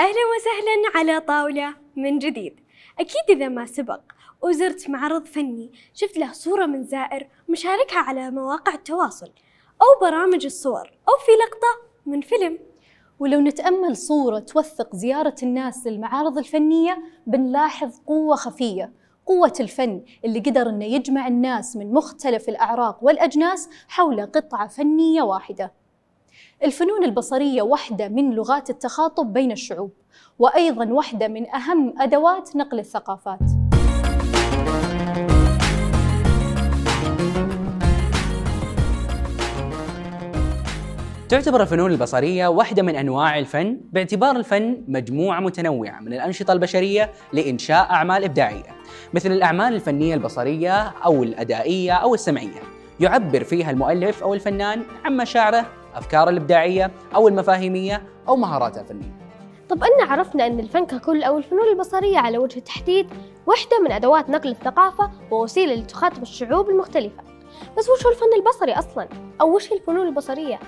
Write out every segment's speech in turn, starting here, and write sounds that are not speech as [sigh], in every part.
أهلا وسهلا على طاولة من جديد أكيد إذا ما سبق وزرت معرض فني شفت له صورة من زائر مشاركها على مواقع التواصل أو برامج الصور أو في لقطة من فيلم ولو نتأمل صورة توثق زيارة الناس للمعارض الفنية بنلاحظ قوة خفية قوة الفن اللي قدر إنه يجمع الناس من مختلف الأعراق والأجناس حول قطعة فنية واحدة. الفنون البصرية واحدة من لغات التخاطب بين الشعوب، وأيضا واحدة من أهم أدوات نقل الثقافات. تعتبر الفنون البصرية واحدة من أنواع الفن باعتبار الفن مجموعة متنوعة من الأنشطة البشرية لإنشاء أعمال إبداعية مثل الأعمال الفنية البصرية أو الأدائية أو السمعية يعبر فيها المؤلف أو الفنان عن مشاعره أفكاره الإبداعية أو المفاهيمية أو مهاراته الفنية طب أن عرفنا أن الفن ككل أو الفنون البصرية على وجه التحديد واحدة من أدوات نقل الثقافة ووسيلة لتخاطب الشعوب المختلفة بس وش هو الفن البصري أصلاً؟ أو وش هي الفنون البصرية؟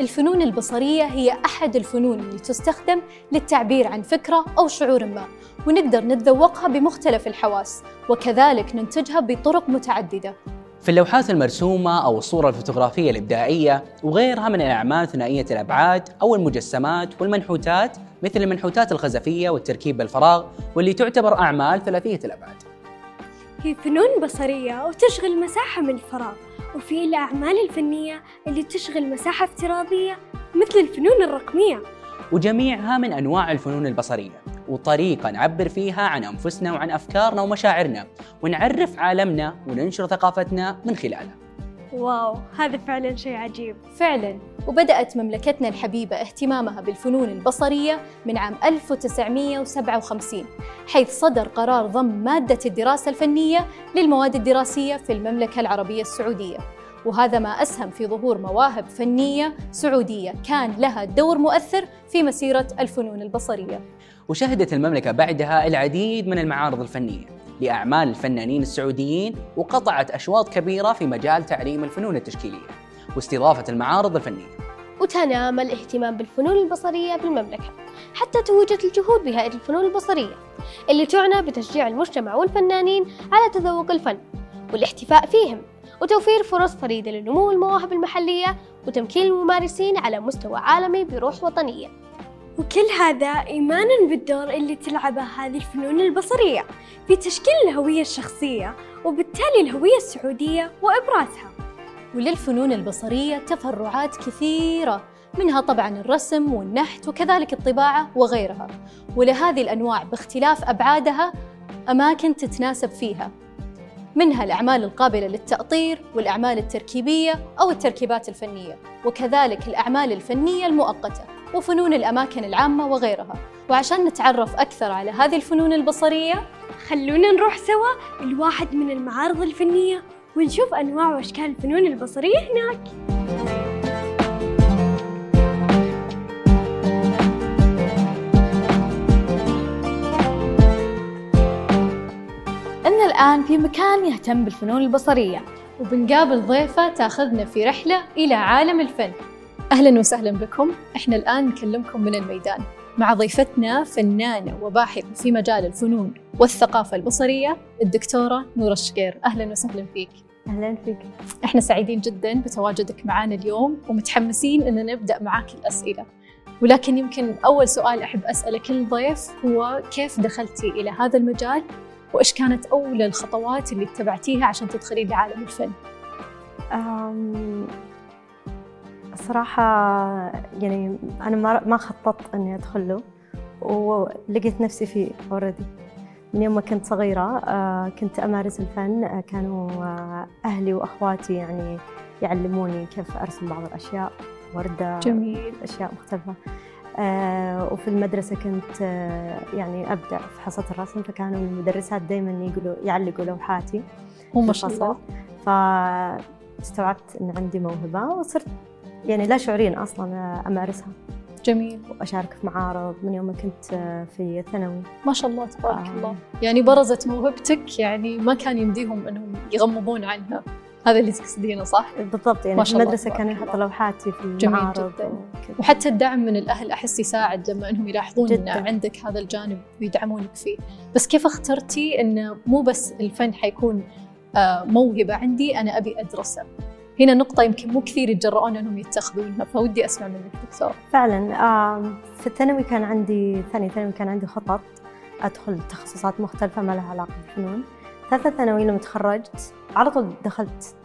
الفنون البصرية هي أحد الفنون اللي تستخدم للتعبير عن فكرة أو شعور ما ونقدر نتذوقها بمختلف الحواس وكذلك ننتجها بطرق متعددة في اللوحات المرسومة أو الصورة الفوتوغرافية الإبداعية وغيرها من الأعمال ثنائية الأبعاد أو المجسمات والمنحوتات مثل المنحوتات الخزفية والتركيب بالفراغ واللي تعتبر أعمال ثلاثية الأبعاد. هي فنون بصرية وتشغل مساحة من الفراغ وفي الأعمال الفنية اللي تشغل مساحة افتراضية مثل الفنون الرقمية. وجميعها من أنواع الفنون البصرية. وطريقة نعبر فيها عن أنفسنا وعن أفكارنا ومشاعرنا. ونعرف عالمنا وننشر ثقافتنا من خلالها. واو هذا فعلا شيء عجيب. فعلا. وبدأت مملكتنا الحبيبة اهتمامها بالفنون البصرية من عام 1957 حيث صدر قرار ضم مادة الدراسة الفنية للمواد الدراسية في المملكة العربية السعودية. وهذا ما أسهم في ظهور مواهب فنية سعودية. كان لها دور مؤثر في مسيرة الفنون البصرية. وشهدت المملكة بعدها العديد من المعارض الفنية لأعمال الفنانين السعوديين وقطعت أشواط كبيرة في مجال تعليم الفنون التشكيلية واستضافة المعارض الفنية. وتنام الاهتمام بالفنون البصرية بالمملكة حتى توجت الجهود بهيئة الفنون البصرية اللي تعنى بتشجيع المجتمع والفنانين على تذوق الفن والاحتفاء فيهم. وتوفير فرص فريدة لنمو المواهب المحلية وتمكين الممارسين على مستوى عالمي بروح وطنية. وكل هذا إيمانا بالدور اللي تلعبه هذه الفنون البصرية في تشكيل الهوية الشخصية وبالتالي الهوية السعودية وإبرازها. وللفنون البصرية تفرعات كثيرة منها طبعا الرسم والنحت وكذلك الطباعة وغيرها. ولهذه الأنواع باختلاف أبعادها أماكن تتناسب فيها. منها الأعمال القابلة للتأطير والأعمال التركيبية أو التركيبات الفنية وكذلك الأعمال الفنية المؤقتة وفنون الأماكن العامة وغيرها. وعشان نتعرف أكثر على هذه الفنون البصرية خلونا نروح سوا لواحد من المعارض الفنية ونشوف أنواع وأشكال الفنون البصرية هناك. الآن في مكان يهتم بالفنون البصرية. وبنقابل ضيفة تأخذنا في رحلة إلى عالم الفن. أهلا وسهلا بكم. إحنا الآن نكلمكم من الميدان. مع ضيفتنا فنانة وباحثة في مجال الفنون والثقافة البصرية الدكتورة نورة الشقير. أهلا وسهلا فيك. أهلا فيك. إحنا سعيدين جدا بتواجدك معنا اليوم ومتحمسين أن نبدأ معاك الأسئلة. ولكن يمكن أول سؤال أحب أسأله كل ضيف هو كيف دخلتي إلى هذا المجال؟ وإيش كانت أول الخطوات اللي اتبعتيها عشان تدخلي لعالم الفن؟ صراحة يعني أنا ما ما خططت إني أدخل له ولقيت نفسي فيه اوريدي من يوم ما كنت صغيرة آه، كنت أمارس الفن آه، كانوا آه، أهلي وأخواتي يعني يعلموني كيف أرسم بعض الأشياء وردة جميل. أشياء مختلفة. وفي المدرسة كنت يعني أبدع في حصة الرسم فكانوا المدرسات دائما يقولوا يعلقوا لوحاتي ما شاء الله. فاستوعبت إن عندي موهبة وصرت يعني لا شعوريا أصلا أمارسها. جميل. وأشارك في معارض. من يوم ما كنت في الثانوي. ما شاء الله تبارك آه. الله. يعني برزت موهبتك يعني ما كان يمديهم إنهم يغمضون عنها. هذا اللي تقصدينه صح؟ بالضبط يعني ما في شاء تبارك كانوا. يحطوا لوحاتي في جميل المعارض جداً. وكذا. وحتى الدعم من الأهل أحس يساعد لما أنهم يلاحظون جداً. عندك هذا الجانب ويدعمونك فيه بس كيف اخترتي أنه مو بس الفن حيكون آه، موهبة عندي أنا أبي أدرسه هنا نقطة يمكن مو كثير يتجرؤون أنهم يتخذونها فودي أسمع منك دكتور فعلا آم، في الثانوي كان عندي ثاني ثانوي كان عندي خطط أدخل تخصصات مختلفة ما لها علاقة بالفنون ثالثة ثانوي لما تخرجت على طول دخلت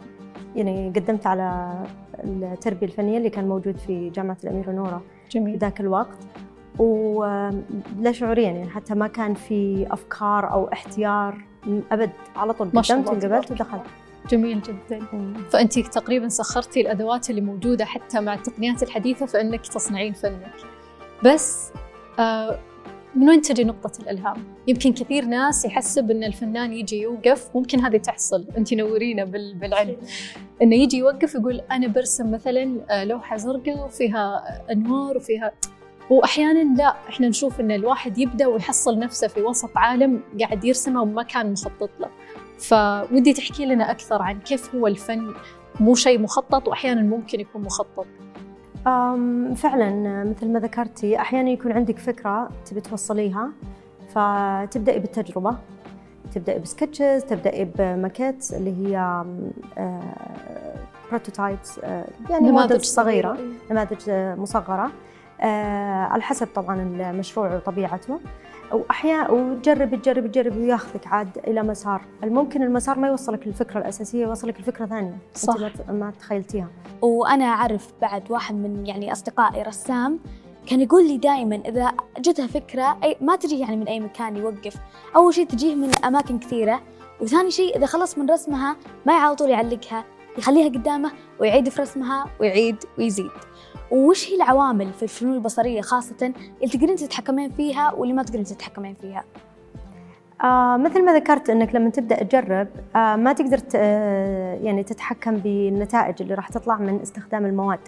يعني قدمت على التربية الفنية اللي كان موجود في جامعة الأميرة نورة في جميل ذاك الوقت. ولا شعوريا يعني حتى ما كان في أفكار أو احتيار أبد. على طول قدمت تبارك ودخلت. جميل جدا. فأنت تقريبا سخرتي الأدوات اللي موجودة حتى مع التقنيات الحديثة فإنك تصنعين فنك. بس آه من وين تجي نقطة الإلهام؟ يمكن كثير ناس يحسب أن الفنان يجي يوقف ممكن هذه تحصل. أنت نورينا بال- بالعلم. أنه يجي يوقف يقول أنا برسم مثلا آه، لوحة زرقاء وفيها أنوار وفيها وأحيانا لا إحنا نشوف أن الواحد يبدأ ويحصل نفسه في وسط عالم قاعد يرسمه وما كان مخطط له. فودي تحكي لنا أكثر عن كيف هو الفن؟ مو شيء مخطط وأحيانا ممكن يكون مخطط. فعلا مثل ما ذكرتي أحيانا يكون عندك فكرة تبي توصليها فتبدأي بالتجربة تبدأي بسكتشز تبدأي بماكيت اللي هي بروتوتايبس يعني نماذج صغيرة نماذج آه، مصغرة آه، على حسب طبعا المشروع وطبيعته. واحيانا وتجرب تجرب تجرب وياخذك عاد إلى مسار. الممكن المسار ما يوصلك للفكرة الأساسية يوصلك لفكرة ثانية. صح. انت ما تخيلتيها. وأنا أعرف بعد واحد من يعني أصدقائي رسام كان يقول لي دائما إذا جتها فكرة أي ما تجي يعني من أي مكان يوقف. أول شيء تجيه من أماكن كثيرة. وثاني شيء إذا خلص من رسمها ما على طول يعلقها يخليها قدامه ويعيد في رسمها ويعيد ويزيد. وش هي العوامل في الفنون البصرية خاصة اللي تقدرين تتحكمين فيها واللي ما تقدرين تتحكمين فيها؟ آه مثل ما ذكرت إنك لما تبدأ تجرب آه ما تقدر آه يعني تتحكم بالنتائج اللي راح تطلع من استخدام المواد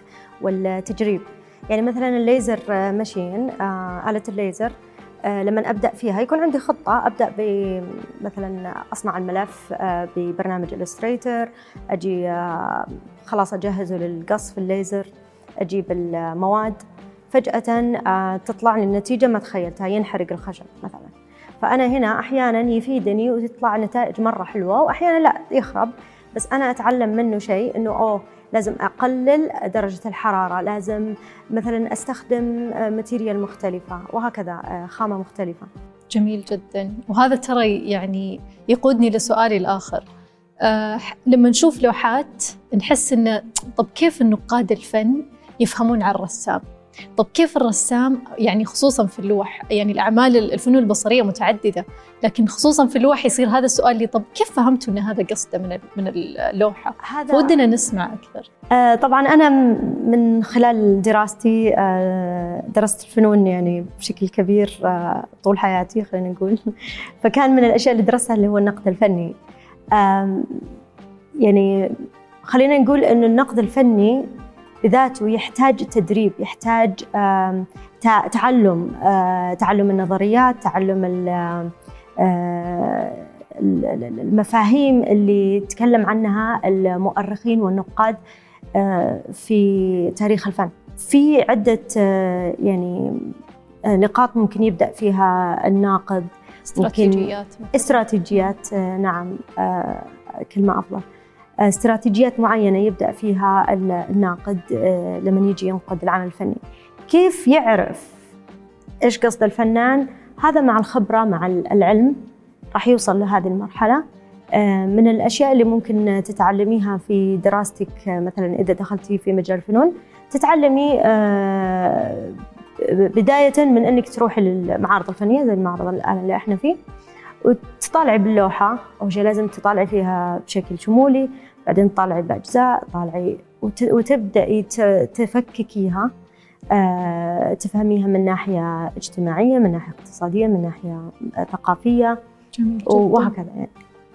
والتجريب. يعني مثلا الليزر آه، ماشين آه آلة الليزر آه لما أبدأ فيها يكون عندي خطة. أبدأ مثلا أصنع الملف آه ببرنامج الستريتر أجي آه خلاص أجهزه للقص في الليزر. أجيب المواد. فجأة آه تطلع لي النتيجة ما تخيلتها ينحرق الخشب مثلا. فأنا هنا أحيانا يفيدني وتطلع نتائج مرة حلوة وأحيانا لا يخرب. بس أنا أتعلم منه شيء إنه أوه لازم أقلل درجة الحرارة لازم مثلا أستخدم آه، ماتيريال مختلفة وهكذا آه، خامة مختلفة. جميل جدا. وهذا ترى يعني يقودني لسؤالي الآخر. أه لما نشوف لوحات نحس إنه طب كيف النقاد الفن؟ يفهمون عن الرسام. طب كيف الرسام؟ يعني خصوصا في اللوح يعني الأعمال الفنون البصرية متعددة لكن خصوصا في اللوح يصير هذا السؤال لي طب كيف فهمتوا أن هذا قصده من من اللوحة؟ هذا فودنا نسمع أكثر. آه، طبعا أنا م- من خلال دراستي آه، درست الفنون يعني بشكل كبير آه، طول حياتي خلينا نقول. [laughs] فكان من الأشياء اللي درستها اللي هو النقد الفني. يعني خلينا نقول أن النقد الفني بذاته يحتاج تدريب يحتاج تعلم آه، تعلم النظريات تعلم آه، ال- ال- المفاهيم اللي تكلم عنها المؤرخين والنقاد آه، في تاريخ الفن. في عدة يعني نقاط ممكن يبدأ فيها الناقد استراتيجيات. استراتيجيات نعم كلمة أفضل. استراتيجيات معينة يبدأ فيها ال- الناقد آه، لما يجي ينقد العمل الفني. كيف يعرف إيش قصد الفنان؟ هذا مع الخبرة مع العلم راح يوصل لهذه المرحلة. آه، من الأشياء اللي ممكن تتعلميها في دراستك آه، مثلا إذا دخلتي في مجال الفنون تتعلمي آه، بداية من أنك تروحي للمعارض الفنية زي المعرض الآن اللي إحنا فيه وتطالعي باللوحة. أول شيء لازم تطالعي فيها بشكل شمولي. بعدين تطالعي بأجزاء طالعي وت- وتبدأي تفككيها آه، تفهميها من ناحية اجتماعية من ناحية اقتصادية من ناحية آه، ثقافية جميل جدا. وهكذا يعني.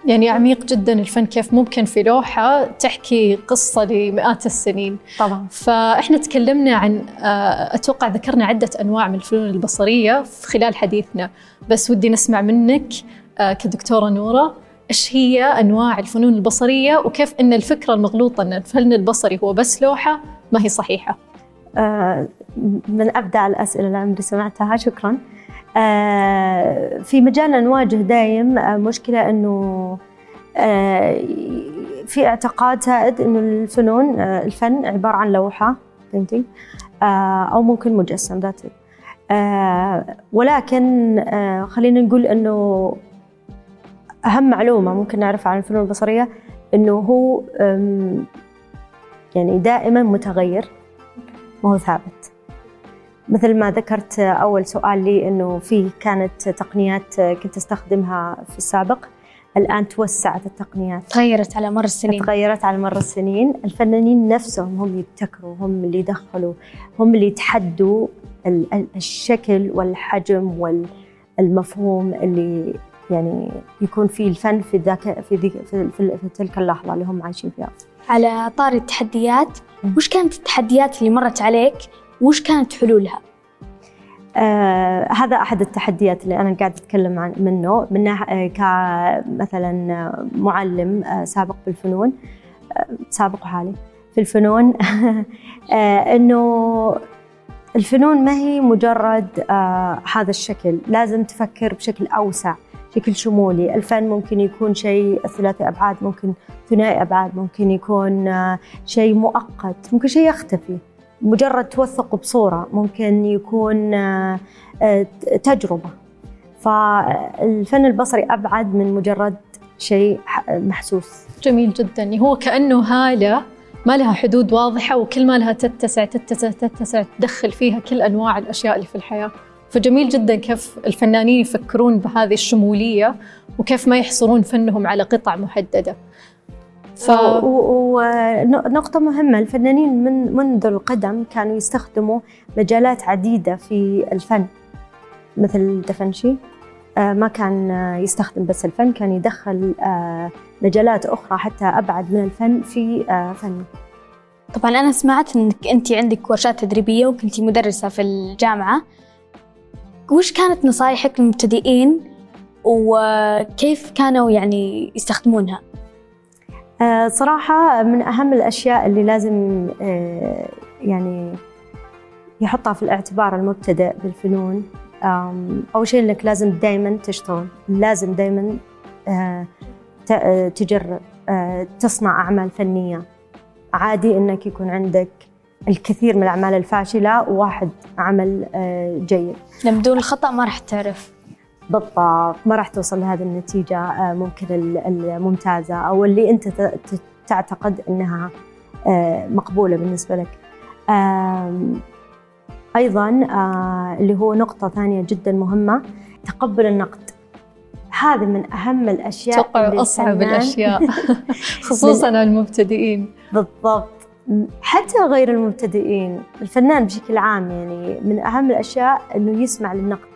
يعني عميق جدا الفن كيف ممكن في لوحة تحكي قصة لمئات السنين. طبعا. فإحنا تكلمنا عن آه، أتوقع ذكرنا عدة أنواع من الفنون البصرية في خلال حديثنا بس ودي نسمع منك كدكتورة نورة إيش هي أنواع الفنون البصرية وكيف أن الفكرة المغلوطة أن الفن البصري هو بس لوحة ما هي صحيحة؟ آه، من أبدع الأسئلة اللي عمري سمعتها شكرا. آه، في مجالنا نواجه دايم آه، مشكلة أنه آه، في اعتقاد سائد أنه الفنون آه، الفن عبارة عن لوحة painting آه، أو ممكن مجسم ذات ولكن خلينا نقول أنه أهم معلومة ممكن نعرفها عن الفنون البصرية أنه هو يعني دائما متغير ما هو ثابت. مثل ما ذكرت أول سؤال لي أنه في كانت تقنيات كنت أستخدمها في السابق الآن توسعت التقنيات. تغيرت على مر السنين. تغيرت على مر السنين. الفنانين نفسهم هم يبتكروا هم اللي دخلوا هم اللي يتحدوا ال- ال- الشكل والحجم والمفهوم اللي يعني يكون فيه الفن في ذاك في, ذيك في, في, في تلك اللحظة اللي هم عايشين فيها. على طاري التحديات. وش كانت التحديات اللي مرت عليك؟ وش كانت حلولها؟ آه هذا أحد التحديات اللي أنا قاعدة أتكلم عن منه. من ناح- آه، كمثلا معلم آه، سابق بالفنون آه، سابق وحالي في الفنون. [laughs] آه، إنه الفنون ما هي مجرد آه، هذا الشكل. لازم تفكر بشكل أوسع. شكل شمولي. الفن ممكن يكون شيء ثلاثي أبعاد ممكن ثنائي أبعاد ممكن يكون آه، شيء مؤقت ممكن شيء يختفي. مجرد توثق بصورة ممكن يكون آه، آه، تجربة. فالفن البصري أبعد من مجرد شيء محسوس. جميل جدا. هو كأنه هالة ما لها حدود واضحة وكل ما لها تتسع تتسع تتسع تدخل فيها كل أنواع الأشياء اللي في الحياة. فجميل جدا كيف الفنانين يفكرون بهذه الشمولية وكيف ما يحصرون فنهم على قطع محددة. ف... ونقطة مهمة الفنانين من منذ القدم كانوا يستخدموا مجالات عديدة في الفن. مثل دافنشي آه، ما كان آه، يستخدم بس الفن كان يدخل آه، مجالات أخرى حتى أبعد من الفن في آه، فنه طبعا أنا سمعت إنك أنت عندك ورشات تدريبية وكنتي مدرسة في الجامعة. وش كانت نصايحك للمبتدئين وكيف كانوا يعني يستخدمونها؟ آه، صراحة من أهم الأشياء اللي لازم آه، يعني يحطها في الاعتبار المبتدئ بالفنون أول شيء إنك لازم دايما تشتغل لازم دايما آه، تجرب تصنع أعمال فنية عادي إنك يكون عندك الكثير من الأعمال الفاشلة وواحد عمل آه، جيد. لما بدون الخطأ ما راح تعرف. بالضبط. ما راح توصل لهذه النتيجة آه، ممكن ال- الممتازة أو اللي أنت تعتقد أنها آه، مقبولة بالنسبة لك. أيضا اللي هو نقطة ثانية جدا مهمة تقبل النقد. هذا من أهم الأشياء اللي أصعب الأشياء [laughs] خصوصا المبتدئين. بالضبط. حتى غير المبتدئين الفنان بشكل عام يعني من أهم الأشياء أنه يسمع للنقد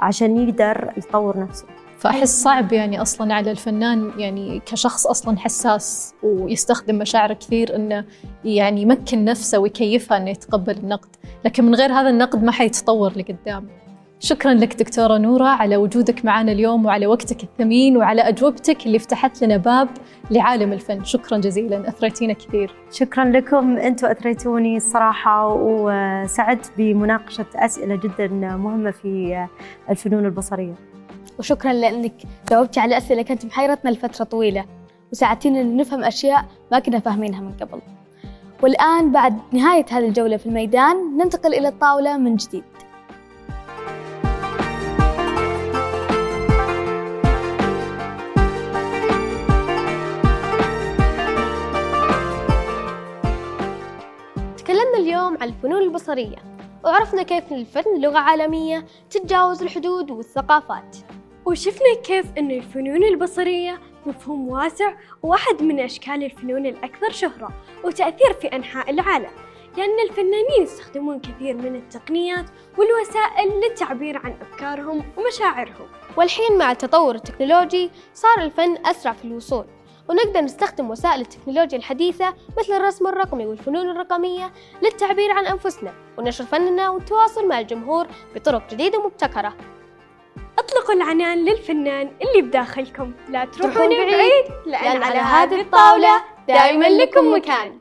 عشان يقدر يطور نفسه فأحس صعب يعني أصلا على الفنان يعني كشخص أصلا حساس ويستخدم مشاعر كثير إنه يعني يمكن نفسه ويكيفها إنه يتقبل النقد، لكن من غير هذا النقد ما حيتطور لقدام. شكرا لك دكتورة نورة على وجودك معنا اليوم وعلى وقتك الثمين وعلى أجوبتك اللي فتحت لنا باب لعالم الفن، شكرا جزيلا أثريتينا كثير. شكرا لكم. أنتم أثريتوني الصراحة وسعدت بمناقشة أسئلة جدا مهمة في الفنون البصرية. وشكرا لأنك جاوبتي على أسئلة كانت محيرتنا لفترة طويلة وساعدتينا نفهم أشياء ما كنا فاهمينها من قبل. والآن بعد نهاية هذه الجولة في الميدان ننتقل إلى الطاولة من جديد. عن الفنون البصرية وعرفنا كيف الفن لغة عالمية تتجاوز الحدود والثقافات. وشفنا كيف أن الفنون البصرية مفهوم واسع وواحد من أشكال الفنون الأكثر شهرة وتأثير في أنحاء العالم لأن الفنانين يستخدمون كثير من التقنيات والوسائل للتعبير عن أفكارهم ومشاعرهم. والحين مع التطور التكنولوجي صار الفن أسرع في الوصول. ونقدر نستخدم وسائل التكنولوجيا الحديثة مثل الرسم الرقمي والفنون الرقمية للتعبير عن أنفسنا ونشر فننا والتواصل مع الجمهور بطرق جديدة ومبتكرة. أطلق أعلقوا العنان للفنان اللي بداخلكم. لا تروحون بعيد لأن على هذه الطاولة دائما لكم مكان.